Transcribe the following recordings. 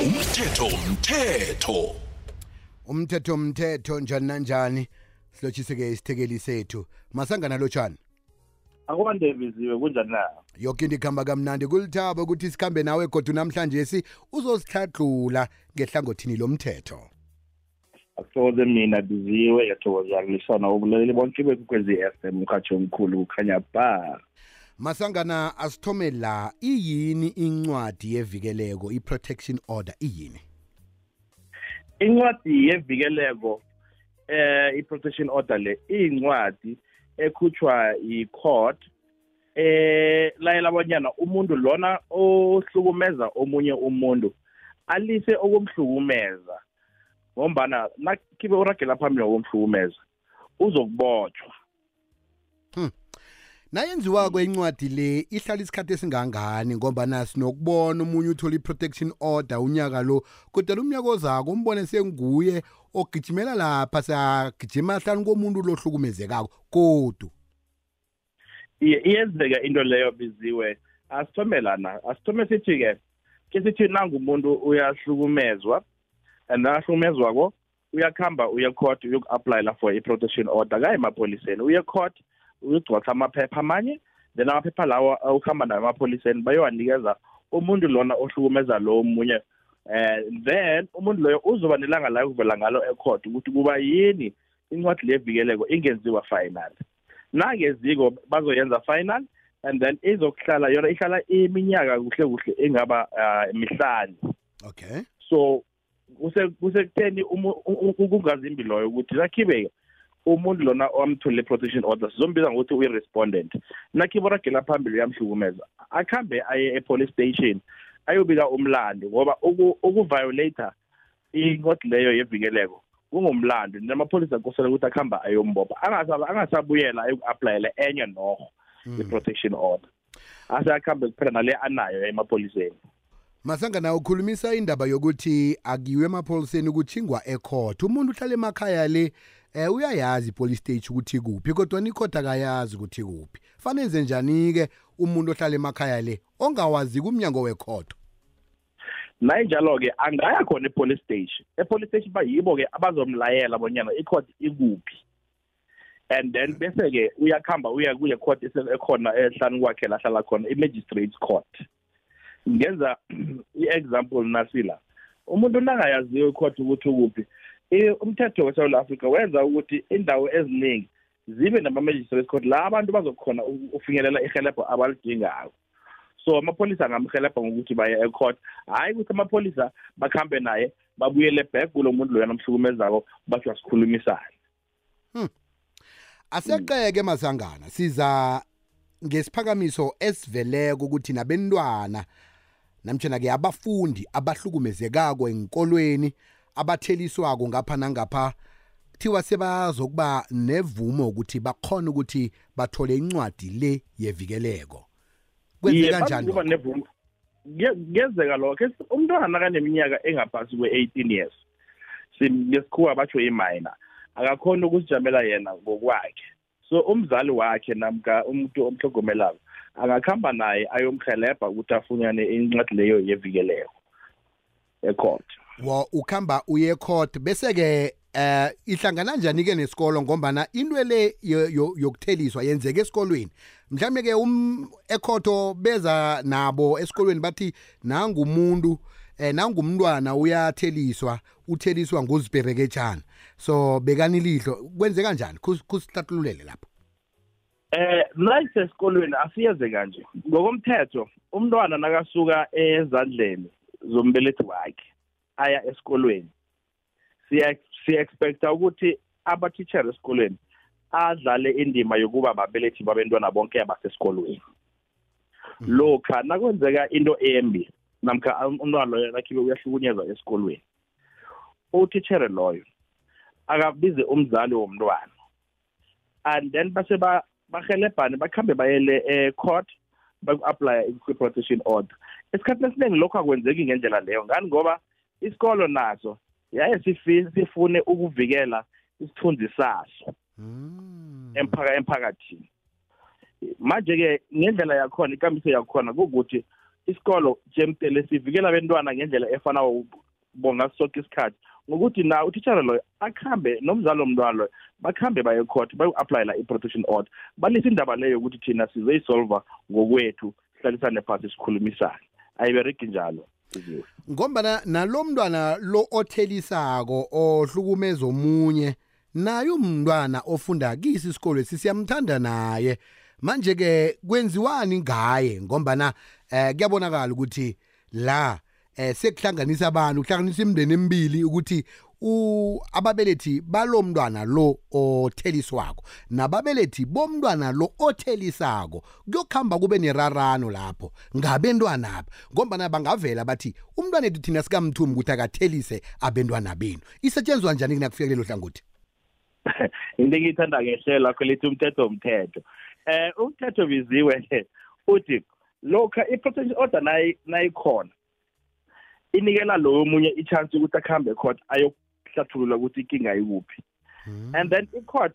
umthetho umthetho umthetho umthetho njani nanjani? Silotshise-ke isithekeli sethu. Masangana lotshani. Akwande biziwe kunjani na? Yoke into ikuhamba kamnandi. Kulithaba ukuthi sikhambe nawe kodwa namhlanje si uzosihlahlula ngehlangothini lomthetho. Akuthokoze mina biziwe yathokoza kulisana ubulaleli bonke bekwekwezi f m umkhathi omkhulu kukhanya ba. Masangana asithome la iyini incwadi yevikeleko i-protection order iyini? Incwadi yevikeleko eh i-protection order le iyincwadi ekhutshwa yi-court eh layela abanyana umuntu lona ohlukumeza omunye umuntu alise okumhlukumeza ngombana nakhibe uragela phambili ngokumhlukumeza uzokubotshwa nayenziwa kwencwadi le ihlala isikhathi esingangani ngoba nasi nokubona omunye uthola i-protection order unyaka lo kodwa lo mnyaka ozako umbone senguye ogijimela lapha sagijima hlanu komuntu lohlukumezekako kodu iye iyenzeka into leyo biziwe. Asithome lana asithome sithi-ke ke sithi nangumuntu uyahlukumezwa and nakahlukumezwako uyakuhamba uye court uyoku-aplyela for i-protection order. Kaye emapholiseni uye court uyogcwatha amaphepha amanye then amaphepha lawo ukuhamba nayo emapholiseni bayowanikeza umuntu lona ohlukumeza lo omunye. Eh then umuntu loyo uzoba nelanga la kuvela ngalo ecourt ukuthi kuba yini incwadi levikeleko ingenziwa final. Nangeziko bazoyenza final and then izokuhlala yona ihlala iminyaka kuhle kuhle engaba uh, mihlanu. Okay. So kuse kusekutheni kungazimbi loyo ukuthi nakhibe umuntu lona owamthole protection order sizombiza ngokuthi uyi-respondent. Nakhibe oragela phambili uyamhlukumeza akuhambe aye e-police station ayobika umlando ngoba ukuviolata incwadi leyo yevikeleko kungumlando namapholisa kosela ukuthi akuhamba ayombopha angasabuyela ayoku-aplayela enye noho i-protection order. Ase akuhambe kuphela nale anayo emapholiseni. Masangana ukhulumisa indaba yokuthi akiwe emapholiseni kuchingwa ecourt umuntu uhlala emakhaya le eh uyayazi ipolice stage ukuthi kuphi kodwa icourt akayazi ukuthi kuphi fanele enze njani-ke umuntu ohlala emakhaya le ongawazi kumnyango wecourt naye njalo-ke angaya khona epolice station. Epolice station bayibo-ke abazomlayela bonyana icourt ikuphi. And then bese-ke uyakuhamba uya kuye court ekhona ehlanu kwakhe lahlala khona i-magistrates court. Ngenza i-example nasila umuntu nangayaziyo icourt ukuthi ukuphi umthetho weSouth Africa wenza ukuthi indawo eziningi zibe nama-magistrates court la abantu bazokhona ufinyelela ihelebho abalidingayo so amapholisa angamhelebha ngokuthi baye ecourt hhayi ukuthi amapholisa bakhambe naye babuyele back kulo muntu loyana amhlukumezako basho asikhulumisane hmm. aseqeke masangana siza ngesiphakamiso esiveleko ukuthi nabentwana namtshana-ke abafundi abahlukumezekako enkolweni abatheliswako ngapha nangapha kuthiwa sebazokuba nevumo ukuthi bakhona ukuthi bathole incwadi le yevikeleko. Kwenzeka kanjani kuyenzeka lokho? umntwana nakaneminyaka engaphasi kwe-eighteen years ngesikhuwa batsho iminor akakhona ukuzijamela yena ngokwakhe. So umzali wakhe namka umuntu omhlogomelako angakuhamba naye ayomhelebha ukuthi afunyane incwadi leyo yevikeleko ecourt wa ukhamba uye court. Bese-ke eh ihlangana njani ke nesikolo ngombana into le yokutheliswa yenzeka esikolweni. Mhlawumbe ke um ekhotho beza nabo esikolweni bathi nangumuntu eh nangumntwana uyatheliswa utheliswa nguzibhereketshana so bekani lihlo kwenzeka kanjani kusihlathululele lapho. Eh nayisesikolweni asiyeze kanje ngokomthetho umntwana nakasuka ezandleni zombelethi wakhe aya esikolweni. Siya-expecta ukuthi abatitshere esikolweni adlale indima yokuba babelethi babentwana bonke abasesikolweni. Lokha nakwenzeka into embi namkha umntwana loyo nakhibe uyahlukunyezwa esikolweni utitshere loyo akabize umzali womntwana. And then base bahelebhane bakhambe bayele e-court baku-aplya i-protection order. Esikhathini esiningi lokho akwenzeki ngendlela leyo ngani? Ngoba isikolo naso yaye sifune ukuvikela isithunzi saso emphakathini. Manje-ke ngendlela yakhona ikambiso yakhona kukuthi isikolo jemtele sivikela abantwana ngendlela efana bonga sonke isikhathi. Ngokuthi na utitshala loyo akuhambe nomzali womntwana loyo bakhambe baye court bayo-aplayela i-protection order. Balise indaba leyo ukuthi thina sizoyisolva ngokwethu sihlalisane phasi sikhulumisane. Ayibereki njalo. Ngombana nalo mntwana lo othelisako ohlukumeza omunye naye umntwana ofunda kisi isikolo sisiyamthanda naye. Manje ke kwenziwani ngaye? Ngombana eh kuyabonakala ukuthi la eh sekuhlanganisa abantu kuhlanganisa imindeni emibili ukuthi u ababelethi balomntwana lo otheliswako nababelethi bomntwana lo othelisako kuyokhamba kube nerarano lapho ngabentwana aba ngombana bangavela bathi umntwana ethu thina sikamthumi ukuthi akathelise abentwana benu. Isetshenzwa njani kunakufika kulelo hlangothi? Into engiyithanda ngehlelo lakho lithi umthetho umthetho eh umthetho biziwe uthi lokha i-protection order nayikhona inikela lo omunye i-chance ukuthi akhambe court ayokuhlathulula ukuthi inkinga ikuphi. Hmm. and then i-court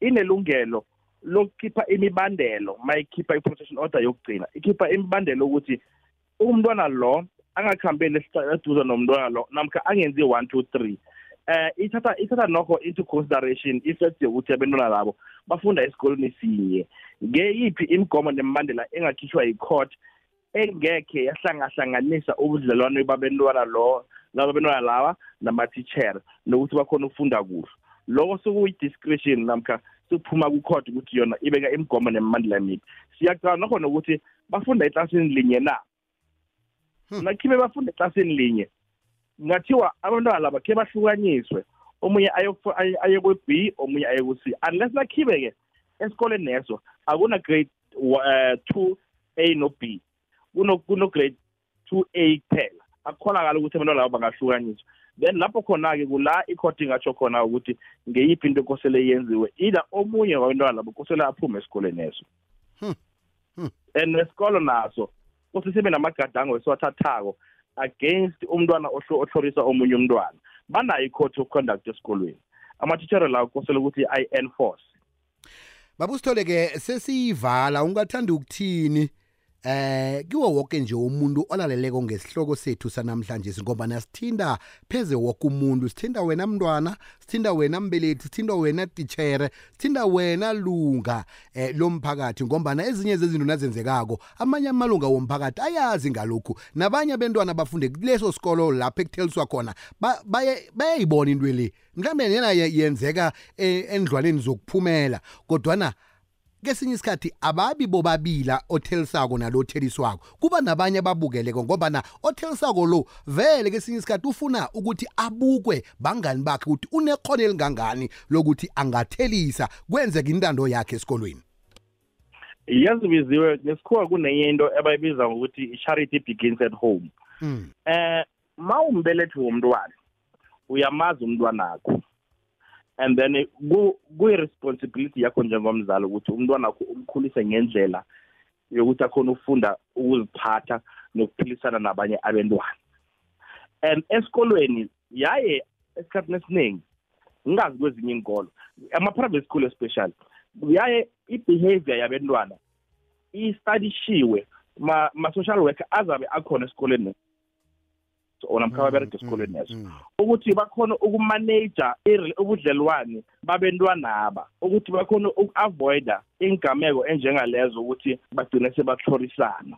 inelungelo lokukhipha imibandelo mayikhipha i-protection order yokugcina. Ikhipha imibandelo ukuthi umntwana lo angakhambeli eduze nomntwana lo namkha angenzi one two three. Eh ithatha ithatha nokho into consideration ifact yokuthi abantwana labo bafunda esikoleni sinye. Ngeyiphi imigomo nemibandela engakhishwa yi-court engekhe yahlangahlanganisa ubudlelwano babantwana lo laba nama-teacher nokuthi bakhona ukufunda kuhle. Loko sekuyi-discretion namkha sekuphuma ku-court ukuthi yona ibeka imigomo nemibandela miphi siyacala nakhona ukuthi bafunda eklasini linye na? Hmm. nakhibe bafunda eklasini linye ngathiwa abantwana laba khe bahlukanyiswe omunye aye kwe-b omunye aye ku-c. Unless nakhibe-ke esikoleni neso akuna grade uh, two a no b. Kuno grade 2A kuphela. Akukhonakala ukuthi abantwana labo bangahlukanyiswa then lapho khona-ke kula icourt ingatsho khona ukuthi ngeyiphi into ekosele yenziwe either omunye wabantwana labo kosele aphume esikoleni eso. Hmm. hmm. and nesikolo naso kose sibe namagadango esiwathathako against umntwana ohlorisa omunye umntwana. Banayo i-court of conduct esikolweni. Amatitshere lawo kosele ukuthi ayi-enforce. Babusithole-ke sesiyivala ungathanda ukuthini? Eh kiwo wonke nje umuntu olaleleko ngesihloko sethu sanamhlanje ngoba nasithinda pheze wonke umuntu. Sithinda wena mntwana sithinda wena mbelethi sithinda wena tichere sithinda wena lunga eh lomphakathi ngombana ezinye zezinto nazenzekako amanye amalunga womphakathi ayazi ngalokhu. Nabanye abantwana bafunde kuleso sikolo lapho ekutheliswa khona bayayibona into le. Mhlawumbe yena yenzeka eh, endlwaneni zokuphumela kodwana kesinye isikhathi ababi bobabila othelisako nalotheliswako kuba nabanye ababukeleko ngoba na othelisako lo vele kesinye isikhathi ufuna ukuthi abukwe bangani bakhe ukuthi unekhono elingangani lokuthi angathelisa kwenzeka intando yakhe esikolweni. Yazi biziwe ngesikhuwa kunenye into abayibiza ngokuthi charity begins at home. Mm. eh mawumbelethi womntwana uyamazi umntwana wakho and then kuyi-responsibility yakho njengomzali ukuthi umntwana wakho umkhulise ngendlela yokuthi akhona ukufunda ukuziphatha nokuphilisana nabanye abantwana and esikolweni yaye esikhathini esiningi ngingazi kwezinye inkolo ama-private school especially yaye i-behavior yabantwana istadishiwe ma-social worker azabe akhona esikoleni. Or namkha mm, babereka esikolweni neso mm, mm. ukuthi bakhona ukumaneja ubudlelwane babentwanaba. Ukuthi bakhona uku-avoida ingameko enjengalezo ukuthi bagcine sebahlorisana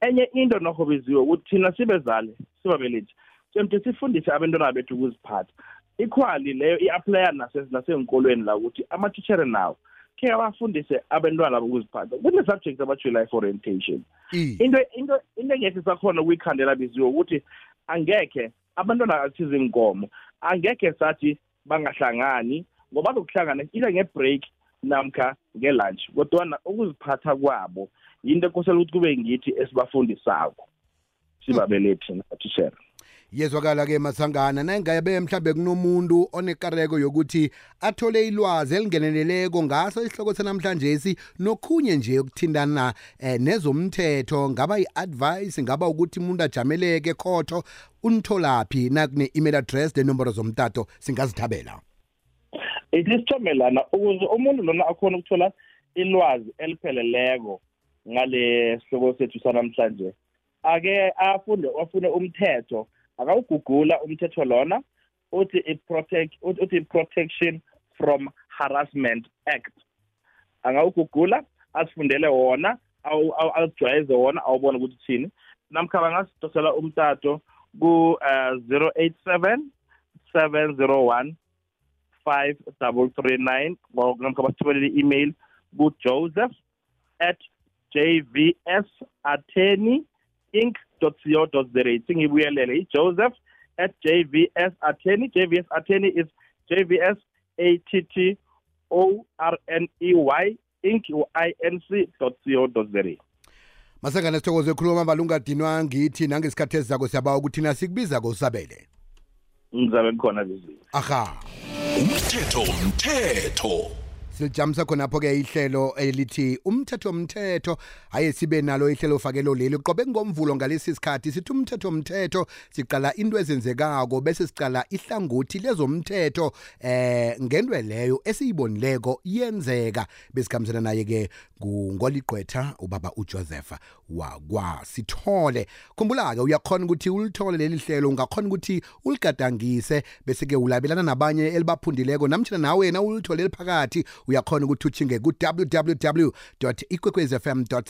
enye into nokho biziwe ukuthi thina sibezale sibabelethi semthe sifundise abantwana bethu ukuziphatha. Ikhwali leyo i-aplya nasey'nkolweni la ukuthi ama-teachere nawo khe abafundise abantwana ukuziphatha. Kune-subject abatsho life orientation. Into into into engekhe sakhona ukuyikhandela biziwe ukuthi angekhe abantwana athize inkomo angekhe sathi bangahlangani ngoba bazokuhlangana ile ngebreak namkha ngelunch kodwana ukuziphatha kwabo yinto ekosela ukuthi kube ngithi esibafundisako. Sibabelethi nathishera yezwakala-ke masangana nayingabe mhlambe kunomuntu onekareko yokuthi athole ilwazi elingeneleleko ngaso isihloko sanamhlanje si nokhunye nje ukuthindana eh, nezomthetho ngaba yi-advice ngaba ukuthi umuntu ajameleke khotho unitholaphi nakune-email address nenomboro zomtato singazithabela. Ithi sithomelana ukuze umuntu lona akhona ukuthola ilwazi elipheleleko ngale sihloko sethu sanamhlanje ake afunde afune umthetho akawugugula umthetho lona uthi i-protect uthi protection from harassment act. Angawugugula asifundele wona awujwayeze wona awubone ukuthi thini. Namkha bangasidosela umtato ku uh, 087 701 5339 namkha basithumelele i-email ku-joseph at jvs attorney inc. co za. Singibuyelele i-joseph at jvs attorney jvs attorney is jvs att o r n e y inc u-inc co za. Masengane sithokoze ekhuluma mbala ungadinwa ngithi nangesikhathi ezizako siyabawa ukuthi na sikubiza kosabele ngizabe ngikhona biziwe aha. Umthetho umthetho. Silijamisa khonapho-ke ihlelo elithi umthetho umthetho haye sibe nalo ihlelo fakelo leli. Qobe ngomvulo ngalesi sikhathi sithi umthetho umthetho siqala into ezenzekako bese siqala ihlangothi lezomthetho eh ngentwe leyo esiyibonileko yenzeka. Besikhambisana naye-ke ngungoliqwetha ubaba ujoseph wakwasithole. Khumbula-ke uyakhona ukuthi ulithole leli hlelo ungakhona ukuthi uligadangise bese-ke ulabelana nabanye elibaphundileko namtshana nawe na ulitholele phakathi uyakhona ukuthi uthinge ku-www ikwekwezfm co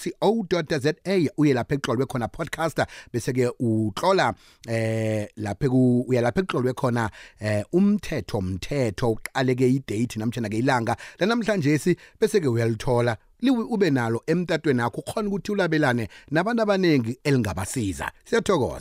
za uye lapho ekuhlolwe khona podcaster bese-ke utlola eh lapho uya lapho ekuhlolwe khona eh umthetho mthetho uqaleke idate namtshana-ke ilanga lanamhlanje si bese-ke uyalithola ube nalo emtatweni akho ukhona ukuthi ulabelane nabantu abaningi elingabasiza. Siyathokoza.